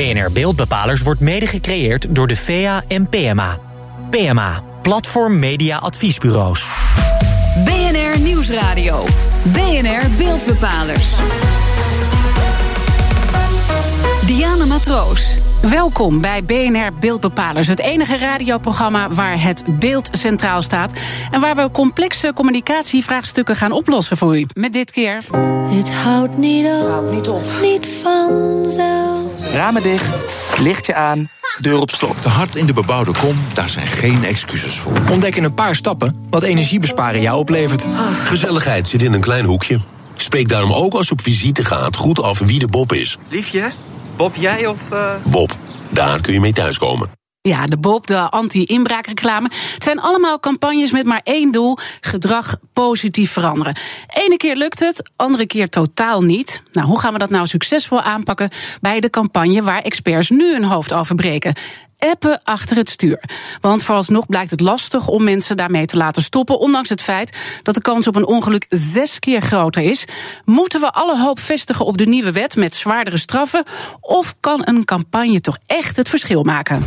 BNR Beeldbepalers wordt mede gecreëerd door de VA en PMA. PMA, Platform Media Adviesbureaus. BNR Nieuwsradio. BNR Beeldbepalers. Diana Matroos. Welkom bij BNR Beeldbepalers, het enige radioprogramma waar het beeld centraal staat en waar we complexe communicatievraagstukken gaan oplossen voor u. Met dit keer. Het houdt niet op, houdt niet op. niet vanzelf. Ramen dicht, lichtje aan, deur op slot. Te hard in de bebouwde kom, daar zijn geen excuses voor. Ontdek in een paar stappen wat energiebesparen jou oplevert. Gezelligheid zit in een klein hoekje. Spreek daarom ook als je op visite gaat goed af wie de Bob is. Liefje, Bob, jij of... Uh... Bob, daar kun je mee thuiskomen. Ja, de Bob, de anti-inbraakreclame. Het zijn allemaal campagnes met maar één doel: gedrag positief veranderen. Ene keer lukt het, andere keer totaal niet. Nou, hoe gaan we dat nou succesvol aanpakken bij de campagne waar experts nu hun hoofd over breken? Appen achter het stuur. Want vooralsnog blijkt het lastig om mensen daarmee te laten stoppen, ondanks het feit dat de kans op een ongeluk zes keer groter is. Moeten we alle hoop vestigen op de nieuwe wet met zwaardere straffen? Of kan een campagne toch echt het verschil maken?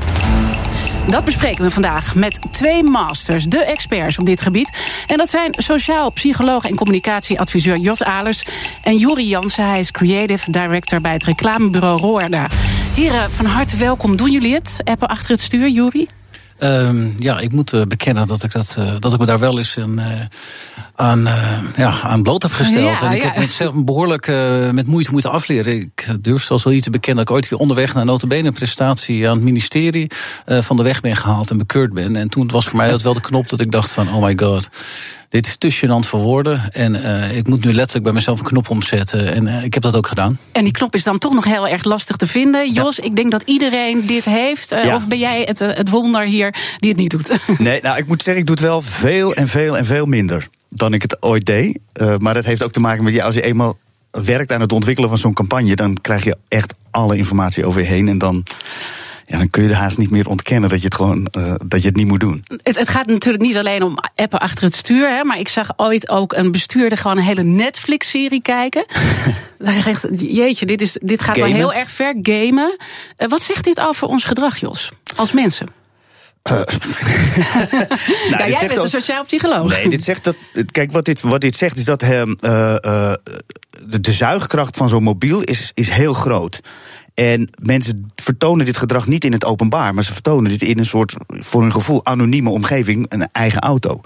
Dat bespreken we vandaag met twee masters, de experts op dit gebied. En dat zijn sociaal psycholoog en communicatieadviseur Jos Alers en Juri Jansen. Hij is creative director bij het reclamebureau Roorda. Heren, van harte welkom. Doen jullie het? Appen achter het stuur, Juri? Um, ja, ik moet uh, bekennen dat ik, dat, uh, dat ik me daar wel eens een, uh, aan, ja, aan bloot heb gesteld. Ja, en ik ja. heb mezelf behoorlijk met moeite moeten afleren. Ik durf zelfs wel niet te bekennen dat ik ooit onderweg naar notabene prestatie aan het ministerie van de weg ben gehaald en bekeurd ben. En toen was voor mij dat wel de knop dat ik dacht van oh my god. Dit is te gênant voor woorden. En uh, ik moet nu letterlijk bij mezelf een knop omzetten. En uh, ik heb dat ook gedaan. En die knop is dan toch nog heel erg lastig te vinden. Jos, ja. ik denk dat iedereen dit heeft. Uh, ja. Of ben jij het, het wonder hier die het niet doet? Nee, nou, ik moet zeggen, ik doe het wel veel en veel en veel minder dan ik het ooit deed. maar dat heeft ook te maken met, ja, als je eenmaal werkt aan het ontwikkelen van zo'n campagne, dan krijg je echt alle informatie over je heen. En dan ja, dan kun je de haast niet meer ontkennen dat je het gewoon uh, dat je het niet moet doen. Het, het, gaat natuurlijk niet alleen om appen achter het stuur, hè, maar ik zag ooit ook een bestuurder gewoon een hele Netflix-serie kijken. Echt, jeetje, dit, is, dit gaat Gamen. wel heel erg ver gamen. Uh, wat zegt dit over ons gedrag, Jos, als mensen? Uh, nou, ja, jij bent een sociaal psycholoog. Nee, dit zegt dat. Kijk, wat dit, wat dit zegt is dat uh, uh, de, de zuigkracht van zo'n mobiel is, is heel groot. En mensen vertonen dit gedrag niet in het openbaar, maar ze vertonen dit in een soort, voor hun gevoel, anonieme omgeving, een eigen auto.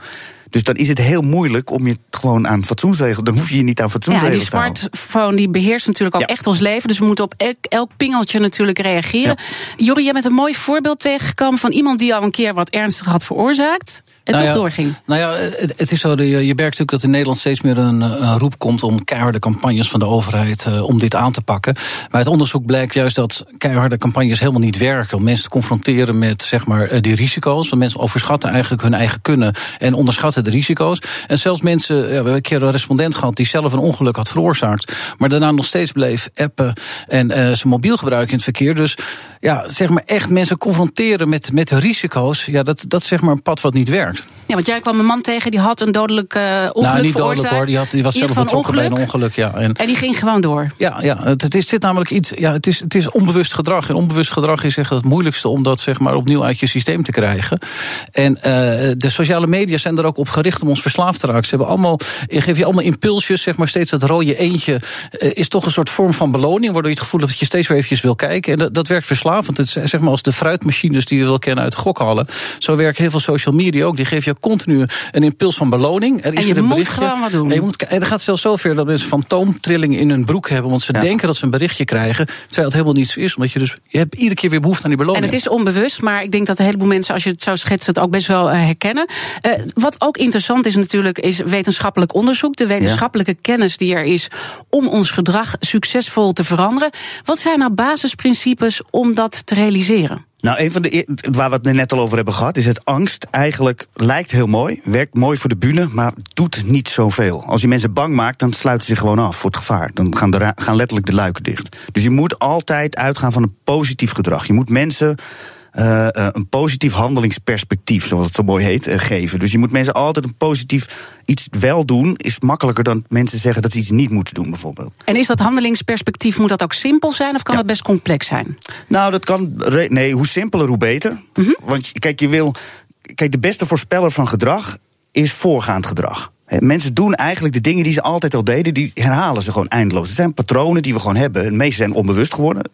Dus dan is het heel moeilijk om je gewoon aan fatsoensregels. Dan hoef je je niet aan fatsoensregels ja, die smartphone die beheerst natuurlijk ook ja. echt ons leven. Dus we moeten op elk, elk pingeltje natuurlijk reageren. Ja. Jori, jij bent een mooi voorbeeld tegengekomen van iemand die al een keer wat ernstig had veroorzaakt. En nou toch ja, doorging. Nou ja, het, het is zo, je, je merkt natuurlijk dat in Nederland steeds meer een, een roep komt om keiharde campagnes van de overheid uh, om dit aan te pakken. Maar het onderzoek blijkt juist dat keiharde campagnes helemaal niet werken. Om mensen te confronteren met zeg maar die risico's. Want mensen overschatten eigenlijk hun eigen kunnen en onderschatten de risico's. En zelfs mensen, ja, we hebben een keer een respondent gehad die zelf een ongeluk had veroorzaakt. Maar daarna nog steeds bleef appen en uh, zijn mobiel gebruiken in het verkeer. Dus ja, zeg maar echt mensen confronteren met, met de risico's. Ja, dat, dat is zeg maar een pad wat niet werkt. Ja, want jij kwam een man tegen die had een dodelijk uh, ongeluk nou, niet dodelijk hoor, die, had, die was zelf betrokken bij een ongeluk. Ja. En, en die ging gewoon door. Ja, ja het, het is dit namelijk iets. Ja, het is, het is onbewust gedrag. En onbewust gedrag is echt het moeilijkste om dat zeg maar opnieuw uit je systeem te krijgen. En uh, de sociale media zijn er ook op gericht om ons verslaafd te raken. Ze hebben allemaal, geef je allemaal impulsjes, zeg maar steeds dat rode eentje uh, is toch een soort vorm van beloning, waardoor je het gevoel hebt dat je steeds weer eventjes wil kijken. En dat, dat werkt verslavend. Het is zeg maar als de fruitmachines die je wil kennen uit gokhallen. Zo werken heel veel social media ook. Die geven je continu een impuls van beloning. Er is en je een moet berichtje. gewoon wat doen. En je moet, en het gaat zelfs zover dat mensen fantoomtrillingen in hun broek hebben. Want ze ja. denken dat ze een berichtje krijgen. Terwijl het helemaal niet zo is. Omdat je dus je hebt iedere keer weer behoefte aan die beloning. En het is onbewust, maar ik denk dat een heleboel mensen, als je het zo schetst, het ook best wel uh, herkennen. Uh, wat ook interessant is natuurlijk, is wetenschappelijk onderzoek. De wetenschappelijke ja. kennis die er is om ons gedrag succesvol te veranderen. Wat zijn nou basisprincipes om dat te realiseren? Nou, een van de waar we het net al over hebben gehad, is het angst. Eigenlijk lijkt heel mooi, werkt mooi voor de bühne, maar doet niet zoveel. Als je mensen bang maakt, dan sluiten ze zich gewoon af voor het gevaar. Dan gaan, de, gaan letterlijk de luiken dicht. Dus je moet altijd uitgaan van een positief gedrag. Je moet mensen eh, eh, een positief handelingsperspectief, zoals het zo mooi heet, eh, geven. Dus je moet mensen altijd een positief iets wel doen, is makkelijker dan mensen zeggen dat ze iets niet moeten doen, bijvoorbeeld. En is dat handelingsperspectief, moet dat ook simpel zijn of kan dat best complex zijn? Nou, dat kan. Nee, hoe simpeler, hoe beter. Want je- kijk, je wil. Kijk, de beste voorspeller van gedrag is voorgaand gedrag. Mensen doen eigenlijk de dingen die ze altijd al deden, die herhalen ze gewoon eindeloos. Het zijn patronen die we gewoon hebben. De meeste zijn onbewust geworden.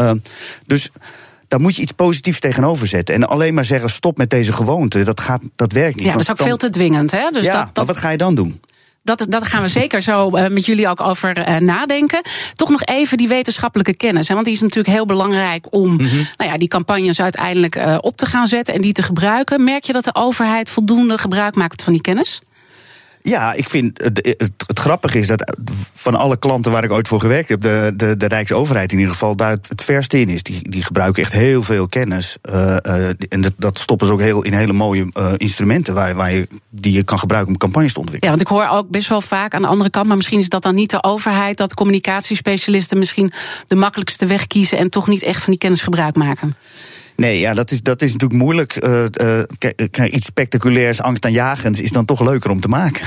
Uh, dus daar moet je iets positiefs tegenover zetten. En alleen maar zeggen: stop met deze gewoonte, dat, gaat, dat werkt niet. Ja, dat is ook dan- veel te dwingend. Hè? Dus ja, dat, maar wat ga je dan doen? dat, dat gaan we zeker zo eh, met jullie ook over eh, nadenken. Toch nog even die wetenschappelijke kennis. Hè? Want die is natuurlijk heel belangrijk om Mhm. nou ja, die campagnes uiteindelijk eh, op te gaan zetten en die te gebruiken. Merk je dat de overheid voldoende gebruik maakt van die kennis? Ja, ik vind het, het, grappige is dat van alle klanten waar ik ooit voor gewerkt heb, de, de, de Rijksoverheid in ieder geval daar het, verste in is. Die, die gebruiken echt heel veel kennis. Uh, uh, en dat, dat stoppen ze ook heel, in hele mooie uh, instrumenten waar, waar je, die je kan gebruiken om campagnes te ontwikkelen. Ja, want ik hoor ook best wel vaak aan de andere kant, maar misschien is dat dan niet de overheid, dat communicatiespecialisten misschien de makkelijkste weg kiezen en toch niet echt van die kennis gebruik maken. Nee, ja, dat is, dat is natuurlijk moeilijk. Uh, uh, iets spectaculairs, angstaanjagends is dan toch leuker om te maken.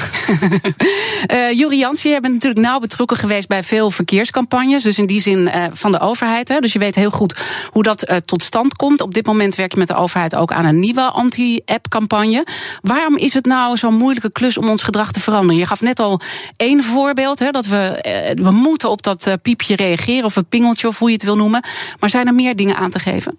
uh, Juri Jansen, jij bent natuurlijk nauw betrokken geweest bij veel verkeerscampagnes. Dus in die zin uh, van de overheid. Hè. Dus je weet heel goed hoe dat tot stand komt. Op dit moment werk je met de overheid ook aan een nieuwe anti-app-campagne. Waarom is het nou zo'n moeilijke klus om ons gedrag te veranderen? Je gaf net al één voorbeeld. Hè, dat we, we moeten op dat piepje reageren, of het pingeltje, of hoe je het wil noemen. Maar zijn er meer dingen aan te geven?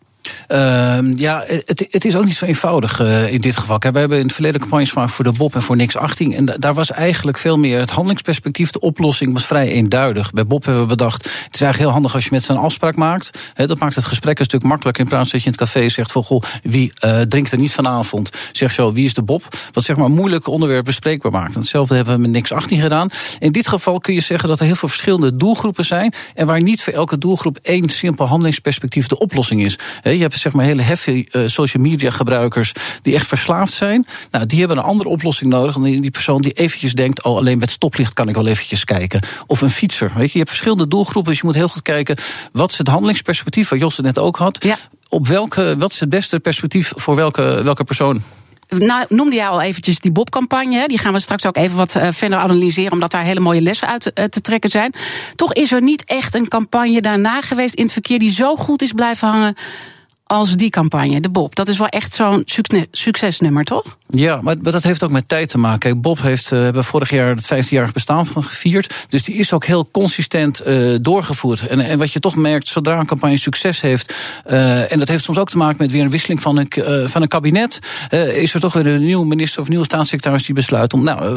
Uh, ja, het, het, is ook niet zo eenvoudig uh, in dit geval. We hebben in het verleden campagnes gemaakt voor de Bob en voor Niks 18. En da daar was eigenlijk veel meer het handelingsperspectief. De oplossing was vrij eenduidig. Bij Bob hebben we bedacht, het is eigenlijk heel handig als je met z'n afspraak maakt. Dat maakt het gesprek een stuk makkelijker. In plaats dat je in het café zegt van, goh, wie uh, drinkt er niet vanavond? Zeg zo, wie is de Bob? Wat zeg maar een moeilijk onderwerp bespreekbaar maakt. Hetzelfde hebben we met Niks 18 gedaan. In dit geval kun je zeggen dat er heel veel verschillende doelgroepen zijn. En waar niet voor elke doelgroep één simpel handelingsperspectief de oplossing is. Je hebt zeg maar hele heavy uh, social media gebruikers die echt verslaafd zijn. Nou, die hebben een andere oplossing nodig dan die persoon die eventjes denkt: oh, alleen met stoplicht kan ik wel eventjes kijken. Of een fietser. Weet je, je hebt verschillende doelgroepen, dus je moet heel goed kijken wat is het handelingsperspectief, wat Jos het net ook had. Ja. Op welke, wat is het beste perspectief voor welke, welke persoon? Nou, noemde jij al eventjes die Bob-campagne. Die gaan we straks ook even wat uh, verder analyseren, omdat daar hele mooie lessen uit uh, te trekken zijn. Toch is er niet echt een campagne daarna geweest in het verkeer die zo goed is blijven hangen als die campagne, de Bob. Dat is wel echt zo'n succesnummer, toch? Ja, maar, dat heeft ook met tijd te maken. Bob heeft, uh, hebben vorig jaar het 15-jarig bestaan van gevierd. Dus die is ook heel consistent uh, doorgevoerd. En, en wat je toch merkt, zodra een campagne succes heeft... Uh, en dat heeft soms ook te maken met weer een wisseling van een, van een kabinet... is er toch weer een nieuwe minister of nieuwe staatssecretaris die besluit om... nou,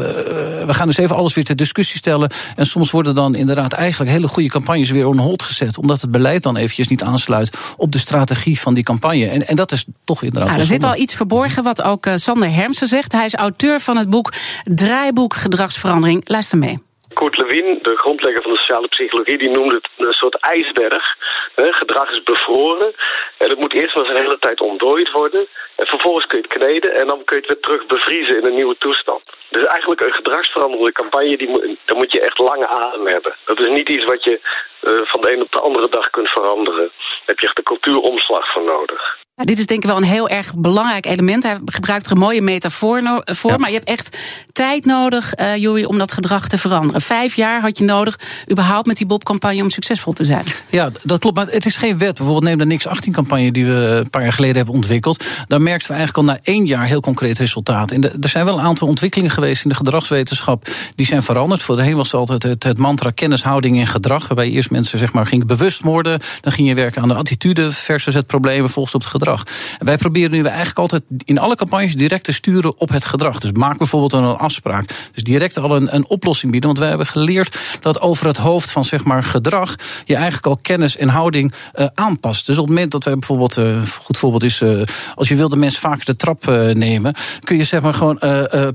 we gaan dus even alles weer ter discussie stellen. En soms worden dan inderdaad eigenlijk hele goede campagnes weer on hold gezet... omdat het beleid dan eventjes niet aansluit op de strategie van die campagne. En, en dat is toch inderdaad. Nou, er zit al iets verborgen wat ook uh, Sander Hermsen zegt. Hij is auteur van het boek Draaiboek Gedragsverandering. Luister mee. Kurt Lewin, de grondlegger van de sociale psychologie, die noemde het een soort ijsberg. Gedrag is bevroren. En het moet eerst wel eens een hele tijd ontdooid worden. En vervolgens kun je het kneden en dan kun je het weer terug bevriezen in een nieuwe toestand. Dus eigenlijk een gedragsveranderende campagne, die, daar moet je echt lange adem hebben. Dat is niet iets wat je uh, van de een op de andere dag kunt veranderen. Heb je echt een cultuuromslag voor nodig. Dit is denk ik wel een heel erg belangrijk element. Hij gebruikt er een mooie metafoor voor. Ja. Maar je hebt echt tijd nodig, uh, Joey, om dat gedrag te veranderen. Vijf jaar had je nodig, überhaupt met die Bob-campagne, om succesvol te zijn. Ja, dat klopt. Maar het is geen wet. Bijvoorbeeld neem de Nix 18-campagne die we een paar jaar geleden hebben ontwikkeld. Daar merkten we eigenlijk al na één jaar heel concreet resultaat. En de, er zijn wel een aantal ontwikkelingen geweest in de gedragswetenschap. Die zijn veranderd. Voorheen was het altijd het, het mantra kennis, houding en gedrag. Waarbij eerst mensen zeg maar, gingen bewust worden. Dan ging je werken aan de attitude versus het probleem, vervolgens op het gedrag. En wij proberen nu eigenlijk altijd in alle campagnes direct te sturen op het gedrag. Dus maak bijvoorbeeld een afspraak. Dus direct al een, een oplossing bieden. Want wij hebben geleerd dat over het hoofd van zeg maar, gedrag je eigenlijk al kennis en houding uh, aanpast. Dus op het moment dat wij bijvoorbeeld, uh, een goed voorbeeld is, uh, als je wil dat mensen vaker de trap nemen, kun je zeg maar gewoon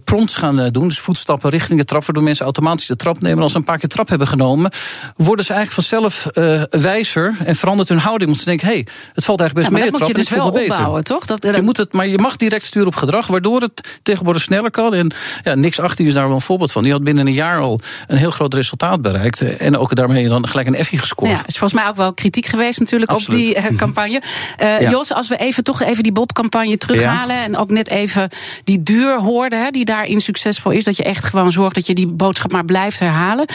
prompts gaan doen. Dus voetstappen richting de trap, waardoor mensen automatisch de trap nemen. En als ze een paar keer trap hebben genomen, worden ze eigenlijk vanzelf wijzer en verandert hun houding. Want ze denken, hé, hey, het valt eigenlijk best ja, mee. Dat moet je dus wel opbouwen, toch? Dat, Je moet het, maar je mag direct sturen op gedrag, waardoor het tegenwoordig sneller kan. En ja, Nix 18 is daar wel een voorbeeld van. Die had binnen een jaar al een heel groot resultaat bereikt. En ook daarmee dan gelijk een Effie gescoord. Ja, is volgens mij ook wel kritiek geweest natuurlijk Absoluut. op die eh, campagne. Eh, Ja. Jos, als we even toch even die Bob-campagne terughalen... en ook net even die duur hoorden hè, die daarin succesvol is... dat je echt gewoon zorgt dat je die boodschap maar blijft herhalen.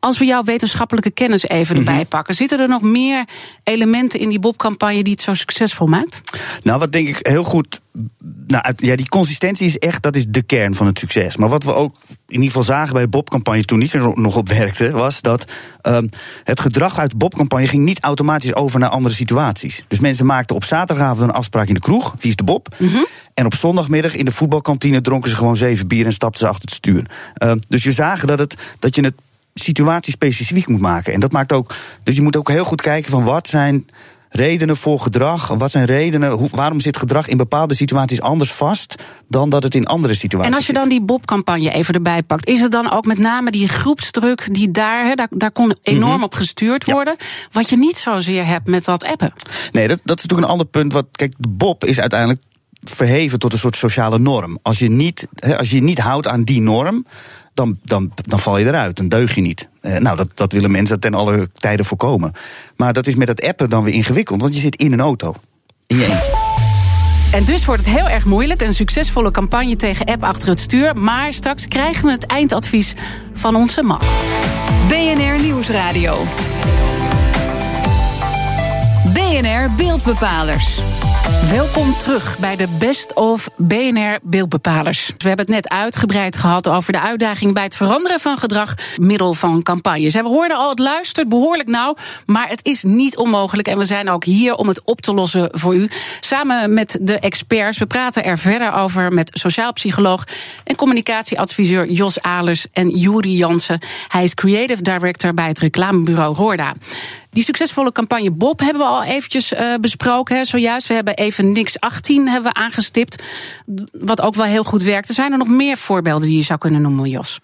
Als we jouw wetenschappelijke kennis even Mhm. erbij pakken... zitten er nog meer elementen in die Bob-campagne... die het zo succesvol maakt? Nou, wat denk ik heel goed. Nou, ja, die consistentie is echt dat is de kern van het succes. Maar wat we ook in ieder geval zagen bij de Bob-campagne toen ik er nog op werkte, was dat ehm, het gedrag uit de Bob-campagne ging niet automatisch over naar andere situaties. Dus mensen maakten op zaterdagavond een afspraak in de kroeg, wie is de Bob? En op zondagmiddag in de voetbalkantine dronken ze gewoon zeven bier en stapten ze achter het stuur. Ehm, dus je zagen dat, het, dat je het situatiespecifiek moet maken. En dat maakt ook. Dus je moet ook heel goed kijken van wat zijn redenen voor gedrag? Wat zijn redenen? Hoe, waarom zit gedrag in bepaalde situaties anders vast dan dat het in andere situaties En als je dan die Bob-campagne even erbij pakt, is het dan ook met name die groepsdruk die daar, hè, daar, daar kon enorm Mhm. op gestuurd worden, wat je niet zozeer hebt met dat appen? Nee, dat, dat is natuurlijk een ander punt. Wat, kijk, de Bob is uiteindelijk verheven tot een soort sociale norm. Als je niet, hè, als je niet houdt aan die norm, dan, dan, dan val je eruit. Dan deug je niet. Eh, nou, dat, dat willen mensen ten alle tijden voorkomen. Maar dat is met het appen dan weer ingewikkeld, want je zit in een auto. In je eentje. En dus wordt het heel erg moeilijk. Een succesvolle campagne tegen app achter het stuur. Maar straks krijgen we het eindadvies van onze man. BNR Nieuwsradio. BNR Beeldbepalers. Welkom terug bij de Best of BNR Beeldbepalers. We hebben het net uitgebreid gehad over de uitdaging bij het veranderen van gedrag middel van campagnes. We hoorden al, het luistert behoorlijk nauw, maar het is niet onmogelijk. En we zijn ook hier om het op te lossen voor u. Samen met de experts. We praten er verder over met sociaal psycholoog en communicatieadviseur Jos Alers en Juri Jansen. Hij is creative director bij het reclamebureau Roorda. Die succesvolle campagne Bob hebben we al eventjes uh, besproken. Hè, zojuist. We hebben even niks 18 hebben we aangestipt. Wat ook wel heel goed werkte. Zijn er nog meer voorbeelden die je zou kunnen noemen, Jos?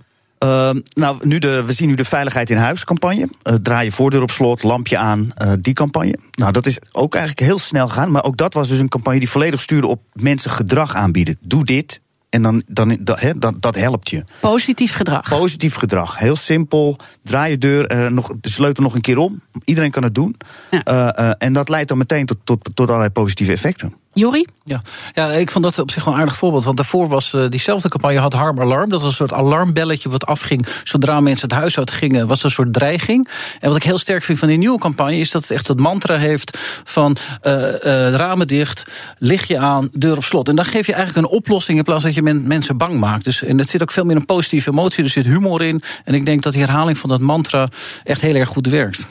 Uh, nou, nu de, we zien nu de Veiligheid in Huis campagne. Uh, draai je voordeur op slot, lampje aan, uh, die campagne. Nou, dat is ook eigenlijk heel snel gegaan. Maar ook dat was dus een campagne die volledig stuurde op mensen gedrag aanbieden. Doe dit, en dan, dan, dat, he, dat, dat helpt je. Positief gedrag. Positief gedrag. Heel simpel. Draai je deur, uh, nog, de sleutel nog een keer om. Iedereen kan het doen. Ja. Uh, uh, en dat leidt dan meteen tot, tot, tot allerlei positieve effecten. Jori? Ja. ja, ik vond dat op zich wel een aardig voorbeeld. Want daarvoor was uh, diezelfde campagne had Harm Alarm. Dat was een soort alarmbelletje wat afging zodra mensen het huis uit gingen. was een soort dreiging. En wat ik heel sterk vind van die nieuwe campagne... is dat het echt het mantra heeft van uh, uh, ramen dicht, licht je aan, deur op slot. En dan geef je eigenlijk een oplossing in plaats dat je men, mensen bang maakt. Dus, en er zit ook veel meer een positieve emotie, er zit humor in. En ik denk dat die herhaling van dat mantra echt heel erg goed werkt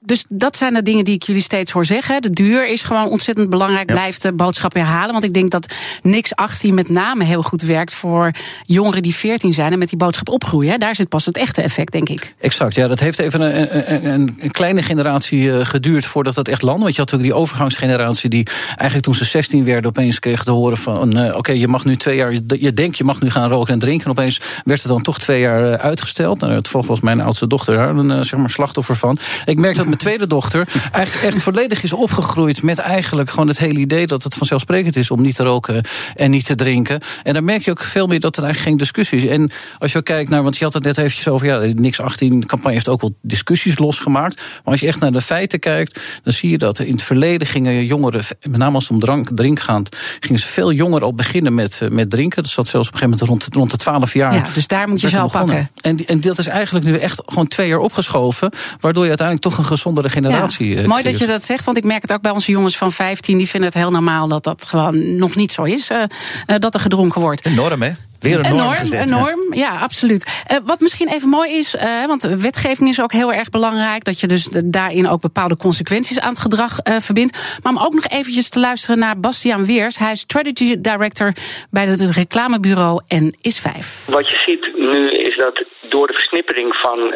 dus dat zijn de dingen die ik jullie steeds hoor zeggen. De duur is gewoon ontzettend belangrijk. Ja. Blijf de boodschap herhalen. Want ik denk dat niks 18 met name heel goed werkt voor jongeren die 14 zijn en met die boodschap opgroeien. Daar zit pas het echte effect, denk ik. Exact, ja. Dat heeft even een, een, een kleine generatie geduurd voordat dat echt landde. Want je had natuurlijk die overgangsgeneratie die eigenlijk toen ze 16 werden opeens kreeg te horen van uh, oké, okay, je mag nu twee jaar, je denkt je mag nu gaan roken en drinken. En opeens werd het dan toch twee jaar uitgesteld. Nou, het volg was mijn oudste dochter daar een zeg maar slachtoffer van. Ik merk dat mijn tweede dochter eigenlijk echt volledig is opgegroeid met eigenlijk gewoon het hele idee dat het vanzelfsprekend is om niet te roken en niet te drinken. En dan merk je ook veel meer dat er eigenlijk geen discussie is. En als je kijkt naar, want je had het net eventjes over, ja, niks 18 campagne heeft ook wel discussies losgemaakt. Maar als je echt naar de feiten kijkt, dan zie je dat in het verleden gingen jongeren, met name als het om drank, drink gaat, gingen ze veel jonger al beginnen met, met drinken. Dat zat zelfs op een gegeven moment rond, rond de 12 jaar. Ja, dus daar moet je zelf pakken. En, en dat is eigenlijk nu echt gewoon twee jaar opgeschoven, waardoor je uiteindelijk toch een gezondere generatie. Ja, mooi dat je dat zegt, want ik merk het ook bij onze jongens van 15. Die vinden het heel normaal dat dat gewoon nog niet zo is. Uh, uh, dat er gedronken wordt. Enorm, hè? Weer een enorm, norm gezet, enorm, ja, absoluut. Uh, wat misschien even mooi is, uh, want wetgeving is ook heel erg belangrijk. Dat je dus daarin ook bepaalde consequenties aan het gedrag uh, verbindt. Maar om ook nog eventjes te luisteren naar Bastiaan Weers. Hij is strategy director bij het reclamebureau en is 5. Wat je ziet nu is dat door de versnippering van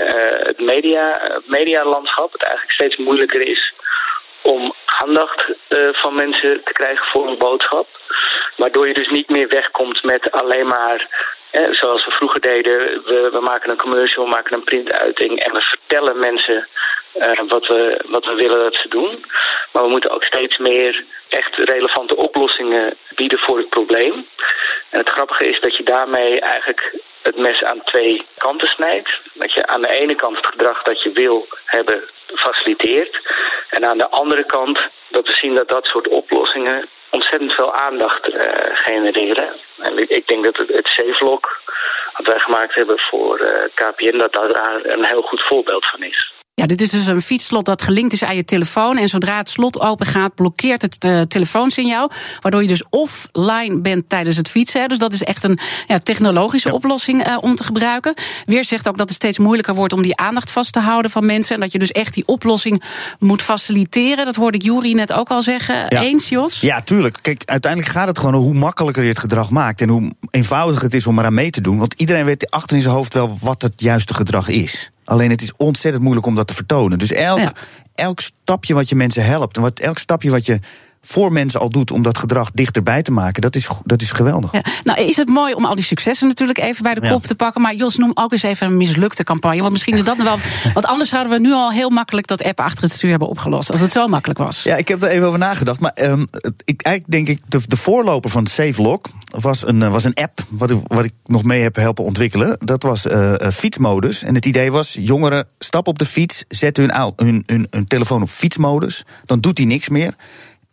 het media, medialandschap het eigenlijk steeds moeilijker is om aandacht uh, van mensen te krijgen voor een boodschap. Waardoor je dus niet meer wegkomt met alleen maar, eh, zoals we vroeger deden, we, we, maken een commercial, we maken een printuiting en we vertellen mensen uh, wat, we, wat we willen dat ze doen. Maar we moeten ook steeds meer echt relevante oplossingen bieden voor het probleem. En het grappige is dat je daarmee eigenlijk het mes aan twee kanten snijdt. Dat je aan de ene kant het gedrag dat je wil hebben faciliteert. En aan de andere kant dat we zien dat dat soort oplossingen ontzettend veel aandacht uh, genereren. En ik, denk dat het, C-vlog wat wij gemaakt hebben voor uh, KPN, dat daar een heel goed voorbeeld van is. Ja, dit is dus een fietsslot dat gelinkt is aan je telefoon. En zodra het slot open gaat, blokkeert het uh, telefoonsignaal. Waardoor je dus offline bent tijdens het fietsen. Dus dat is echt een ja, technologische ja. oplossing uh, om te gebruiken. Weer zegt ook dat het steeds moeilijker wordt om die aandacht vast te houden van mensen. En dat je dus echt die oplossing moet faciliteren. Dat hoorde ik Juri net ook al zeggen. Ja. Eens, Jos? Ja, tuurlijk. Kijk, uiteindelijk gaat het gewoon om hoe makkelijker je het gedrag maakt. En hoe eenvoudiger het is om eraan mee te doen. Want iedereen weet achter in zijn hoofd wel wat het juiste gedrag is. Alleen het is ontzettend moeilijk om dat te vertonen. Dus elk, ja. elk stapje wat je mensen helpt, en wat, elk stapje wat je voor mensen al doet om dat gedrag dichterbij te maken, dat is, dat is geweldig. Ja. Nou, is het mooi om al die successen natuurlijk even bij de kop ja. te pakken. Maar Jos, noem ook eens even een mislukte campagne. Want misschien is dat wel. Want anders zouden we nu al heel makkelijk dat app achter het stuur hebben opgelost. Als het zo makkelijk was. Ja, ik heb er even over nagedacht. Maar um, ik, eigenlijk denk ik, de, de voorloper van SafeLock was een, was een app. Wat ik, wat ik nog mee heb helpen ontwikkelen. Dat was uh, uh, fietsmodus. En het idee was: jongeren stappen op de fiets, zetten hun, hun, hun, hun telefoon op fietsmodus. Dan doet hij niks meer.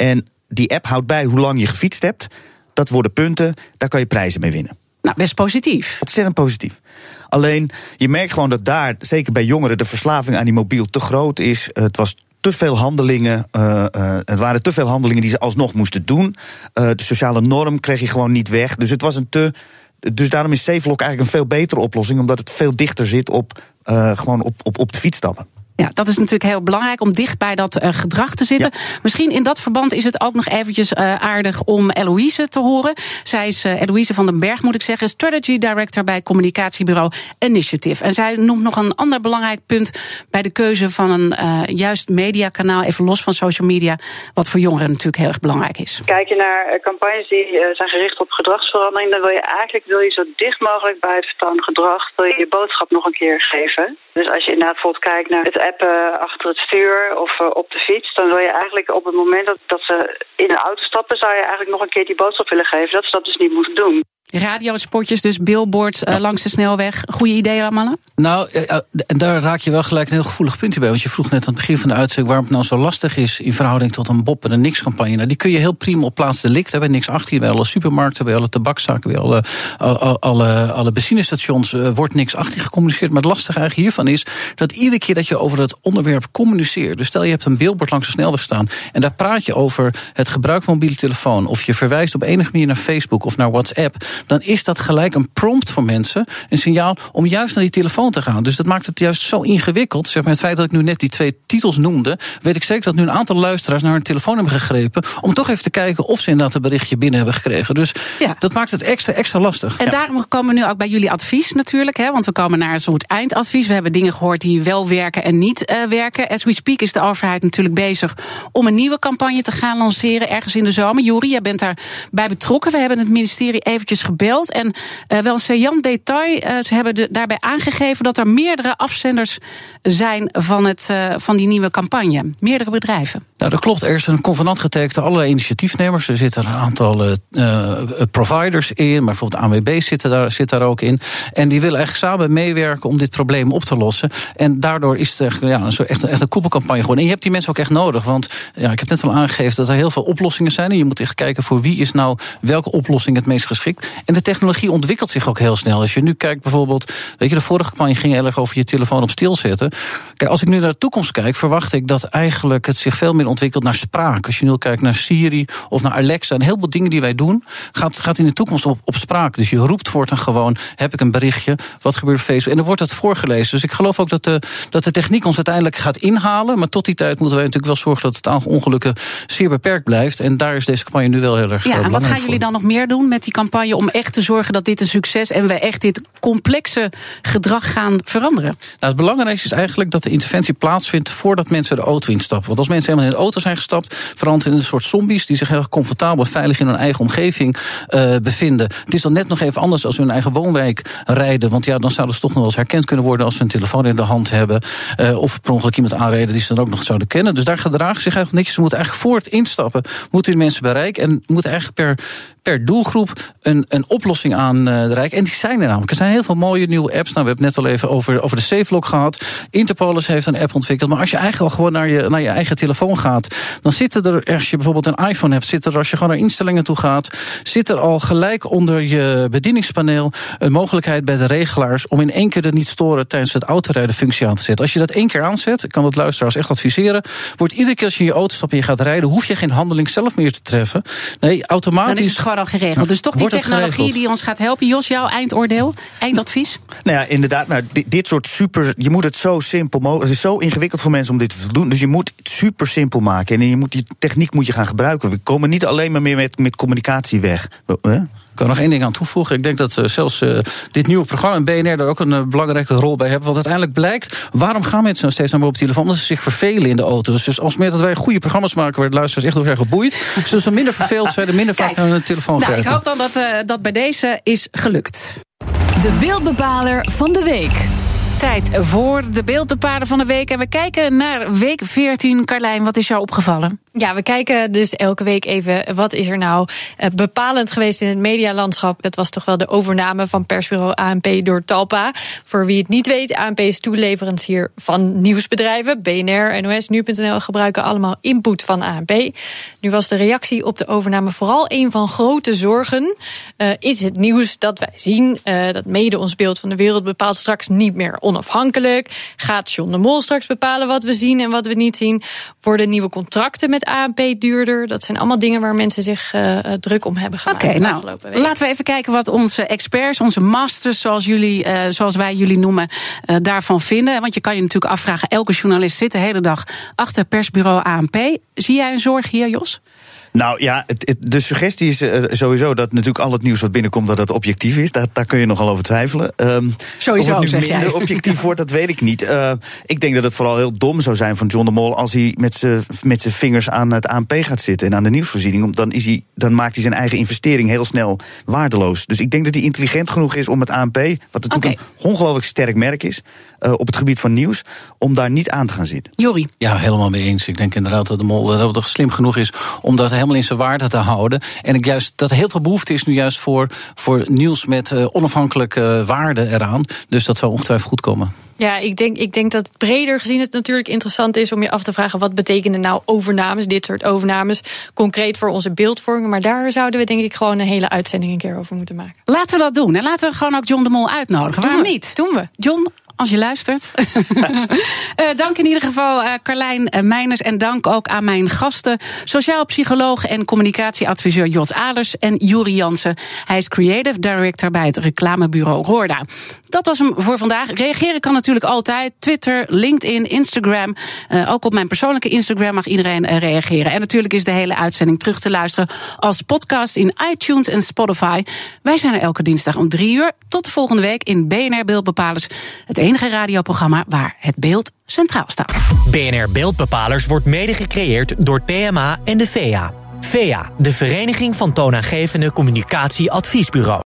En die app houdt bij hoe lang je gefietst hebt. Dat worden punten, daar kan je prijzen mee winnen. Nou, best positief. Ontzettend positief. Alleen, je merkt gewoon dat daar, zeker bij jongeren, de verslaving aan die mobiel te groot is. Het was te veel handelingen. Uh, uh, het waren te veel handelingen die ze alsnog moesten doen. Uh, de sociale norm kreeg je gewoon niet weg. Dus het was een te. Dus daarom is SafeLock eigenlijk een veel betere oplossing, omdat het veel dichter zit op gewoon op, op, op de fiets stappen. Ja, dat is natuurlijk heel belangrijk om dicht bij dat uh, gedrag te zitten. Ja. Misschien in dat verband is het ook nog eventjes uh, aardig om Eloïse te horen. Zij is uh, Eloïse van den Berg, moet ik zeggen, Strategy Director bij communicatiebureau Initiative. En zij noemt nog een ander belangrijk punt bij de keuze van een juist mediakanaal, even los van social media, wat voor jongeren natuurlijk heel erg belangrijk is. Kijk je naar campagnes die zijn gericht op gedragsverandering, dan wil je eigenlijk wil je zo dicht mogelijk bij het gedrag, wil je je boodschap nog een keer geven. Dus als je inderdaad bijvoorbeeld kijkt naar het achter het stuur of uh, op de fiets, dan wil je eigenlijk op het moment dat, dat ze in de auto stappen, zou je eigenlijk nog een keer die boodschap willen geven dat ze dat dus niet moeten doen. Radiospotjes, dus billboards uh, langs de snelweg. Goede ideeën allemaal? Nou, uh, daar raak je wel gelijk een heel gevoelig puntje bij. Want je vroeg net aan het begin van de uitzending waarom het nou zo lastig is in verhouding tot een Bob en een Nix-campagne. Nou, die kun je heel prima op plaats delict hebben. Niks achter bij alle supermarkten, bij alle tabakzaken, bij alle, alle, alle, alle benzinestations uh, wordt niks achter gecommuniceerd. Maar het lastige eigenlijk hiervan is dat iedere keer dat je over het onderwerp communiceert. Dus stel je hebt een billboard langs de snelweg staan en daar praat je over het gebruik van mobiele telefoon. Of je verwijst op enige manier naar Facebook of naar WhatsApp dan is dat gelijk een prompt voor mensen. Een signaal om juist naar die telefoon te gaan. Dus dat maakt het juist zo ingewikkeld. Zeg maar, het feit dat ik nu net die twee titels noemde, weet ik zeker dat nu een aantal luisteraars naar hun telefoon hebben gegrepen. Om toch even te kijken of ze inderdaad een berichtje binnen hebben gekregen. Dus ja. dat maakt het extra, extra lastig. En ja. daarom komen we nu ook bij jullie advies natuurlijk. Hè, want we komen naar een soort eindadvies. We hebben dingen gehoord die wel werken en niet uh, werken. As we speak is de overheid natuurlijk bezig om een nieuwe campagne te gaan lanceren ergens in de zomer. Juri, jij bent daarbij betrokken. We hebben het ministerie eventjes En uh, wel een saillant detail. Uh, ze hebben daarbij aangegeven dat er meerdere afzenders zijn van, het, uh, van die nieuwe campagne. Meerdere bedrijven. Nou, dat klopt. Er is een convenant getekend allerlei initiatiefnemers. Er zitten een aantal providers in. Maar bijvoorbeeld ANWB zit daar, zit daar ook in. En die willen eigenlijk samen meewerken om dit probleem op te lossen. En daardoor is het echt, ja, een, echt, echt een koepelcampagne geworden. En je hebt die mensen ook echt nodig. Want ja, ik heb net al aangegeven dat er heel veel oplossingen zijn. En je moet echt kijken voor wie is nou welke oplossing het meest geschikt. En de technologie ontwikkelt zich ook heel snel. Als je nu kijkt bijvoorbeeld, weet je, de vorige campagne ging heel erg over je telefoon op stilzetten. Kijk, als ik nu naar de toekomst kijk, verwacht ik dat eigenlijk het zich veel meer ontwikkelt naar spraak. Als je nu kijkt naar Siri of naar Alexa, en heel veel dingen die wij doen, gaat, gaat in de toekomst op, op spraak. Dus je roept voortaan gewoon, heb ik een berichtje, wat gebeurt op Facebook? En dan wordt het voorgelezen. Dus ik geloof ook dat de, dat de techniek ons uiteindelijk gaat inhalen. Maar tot die tijd moeten wij natuurlijk wel zorgen dat het aantal ongelukken zeer beperkt blijft. En daar is deze campagne nu wel heel erg Ja, en wat gaan jullie dan nog meer doen met die campagne om echt te zorgen dat dit een succes en we echt dit complexe gedrag gaan veranderen? Nou, het belangrijkste is eigenlijk dat de interventie plaatsvindt voordat mensen de auto instappen. Want als mensen helemaal in de auto zijn gestapt, veranderen in een soort zombies die zich heel comfortabel en veilig in hun eigen omgeving uh, bevinden. Het is dan net nog even anders als hun eigen woonwijk rijden. Want ja, dan zouden ze toch nog wel eens herkend kunnen worden als ze een telefoon in de hand hebben. Uh, of per ongeluk iemand aanrijden die ze dan ook nog zouden kennen. Dus daar gedragen zich eigenlijk netjes. Ze moeten eigenlijk voor het instappen, moeten die mensen bereiken. En moeten eigenlijk per, per doelgroep een, een oplossing aanreiken. En die zijn er namelijk. Er zijn heel veel mooie nieuwe apps. Nou, we hebben het net al even over, over de SafeLock gehad. Interpolis heeft een app ontwikkeld. Maar als je eigenlijk al gewoon naar je, naar je eigen telefoon gaat, dan zitten er, als je bijvoorbeeld een iPhone hebt, zit er als je gewoon naar instellingen toe gaat, zit er al gelijk onder je bedieningspaneel een mogelijkheid bij de regelaars om in één keer de niet storen tijdens het autorijden functie aan te zetten. Als je dat één keer aanzet, ik kan het luisteraars echt adviseren, wordt iedere keer als je in je auto stapt en je gaat rijden, hoef je geen handeling zelf meer te treffen. Nee, automatisch. Dan is het gewoon al geregeld. Dus toch die technologie die ons gaat helpen. Jos, jouw eindoordeel, eindadvies? Nou ja, inderdaad. Nou, dit, dit soort super. Je moet het zo simpel mogelijk. Het is zo ingewikkeld voor mensen om dit te doen. Dus je moet het super simpel maken. En je moet die techniek moet je gaan gebruiken. We komen niet alleen maar meer met, met communicatie weg. Ik kan nog één ding aan toevoegen. Ik denk dat uh, zelfs uh, dit nieuwe programma en BNR daar ook een uh, belangrijke rol bij hebben. Want uiteindelijk blijkt, waarom gaan mensen nog steeds naar op telefoon? Omdat ze zich vervelen in de auto's. Dus als meer dat wij goede programma's maken waar de luisteraars echt door zijn geboeid, zullen ze minder verveeld zijn en minder vaak naar hun telefoon nou, grijpen. Ik hoop dan dat dat bij deze is gelukt. De beeldbepaler van de week. Tijd voor de beeldbepaler van de week. En we kijken naar week 14. Carlijn, wat is jou opgevallen? Ja, we kijken dus elke week even wat is er nou bepalend geweest in het medialandschap. Dat was toch wel de overname van persbureau ANP door Talpa. Voor wie het niet weet, ANP is toeleverancier van nieuwsbedrijven. BNR, NOS, Nu.nl gebruiken allemaal input van ANP. Nu was de reactie op de overname vooral een van grote zorgen. Uh, is het nieuws dat wij zien, dat mede ons beeld van de wereld bepaalt straks niet meer onafhankelijk? Gaat John de Mol straks bepalen wat we zien en wat we niet zien? Worden nieuwe contracten met ANP duurder? Dat zijn allemaal dingen waar mensen zich uh, druk om hebben gemaakt. Oké, nou, laten we even kijken wat onze experts, onze masters, zoals, jullie, uh, zoals wij jullie noemen, uh, daarvan vinden. Want je kan je natuurlijk afvragen, elke journalist zit de hele dag achter persbureau ANP. Zie jij een zorg hier, Jos? Nou ja, het, het, de suggestie is uh, sowieso dat natuurlijk al het nieuws wat binnenkomt, dat dat objectief is. Daar, daar kun je nogal over twijfelen. Um, sowieso, of het nu zeg minder jij. objectief wordt, dat weet ik niet. Uh, ik denk dat het vooral heel dom zou zijn van John de Mol als hij met zijn vingers aan het ANP gaat zitten en aan de nieuwsvoorziening. Dan, is hij, dan maakt hij zijn eigen investering heel snel waardeloos. Dus ik denk dat hij intelligent genoeg is om het ANP, wat natuurlijk okay. een ongelooflijk sterk merk is, uh, op het gebied van nieuws, om daar niet aan te gaan zitten. Jori. Ja, helemaal mee eens. Ik denk inderdaad dat de Mol dat toch slim genoeg is om dat helemaal in zijn waarde te houden. En ik juist dat er heel veel behoefte is nu juist voor, voor nieuws met uh, onafhankelijke waarden eraan. Dus dat zou ongetwijfeld goed komen. Ja, ik denk, ik denk dat breder gezien het natuurlijk interessant is om je af te vragen wat betekenen nou overnames, dit soort overnames, concreet voor onze beeldvorming. Maar daar zouden we denk ik gewoon een hele uitzending een keer over moeten maken. Laten we dat doen. En laten we gewoon ook John de Mol uitnodigen. Waarom niet? Doen we. John, als je luistert. uh, dank in ieder geval uh, Carlijn uh, Meiners. En dank ook aan mijn gasten. Sociaal psycholoog en communicatieadviseur Jos Aders. En Juri Jansen. Hij is creative director bij het reclamebureau Roorda. Dat was hem voor vandaag. Reageren kan natuurlijk altijd. Twitter, LinkedIn, Instagram. ook op mijn persoonlijke Instagram mag iedereen reageren. En natuurlijk is de hele uitzending terug te luisteren als podcast in iTunes en Spotify. Wij zijn er elke dinsdag om drie uur. Tot de volgende week in BNR Beeldbepalers. Het enige radioprogramma waar het beeld centraal staat. BNR Beeldbepalers wordt mede gecreëerd door PMA en de VEA. VEA, de Vereniging van Toonaangevende Communicatie Adviesbureaus.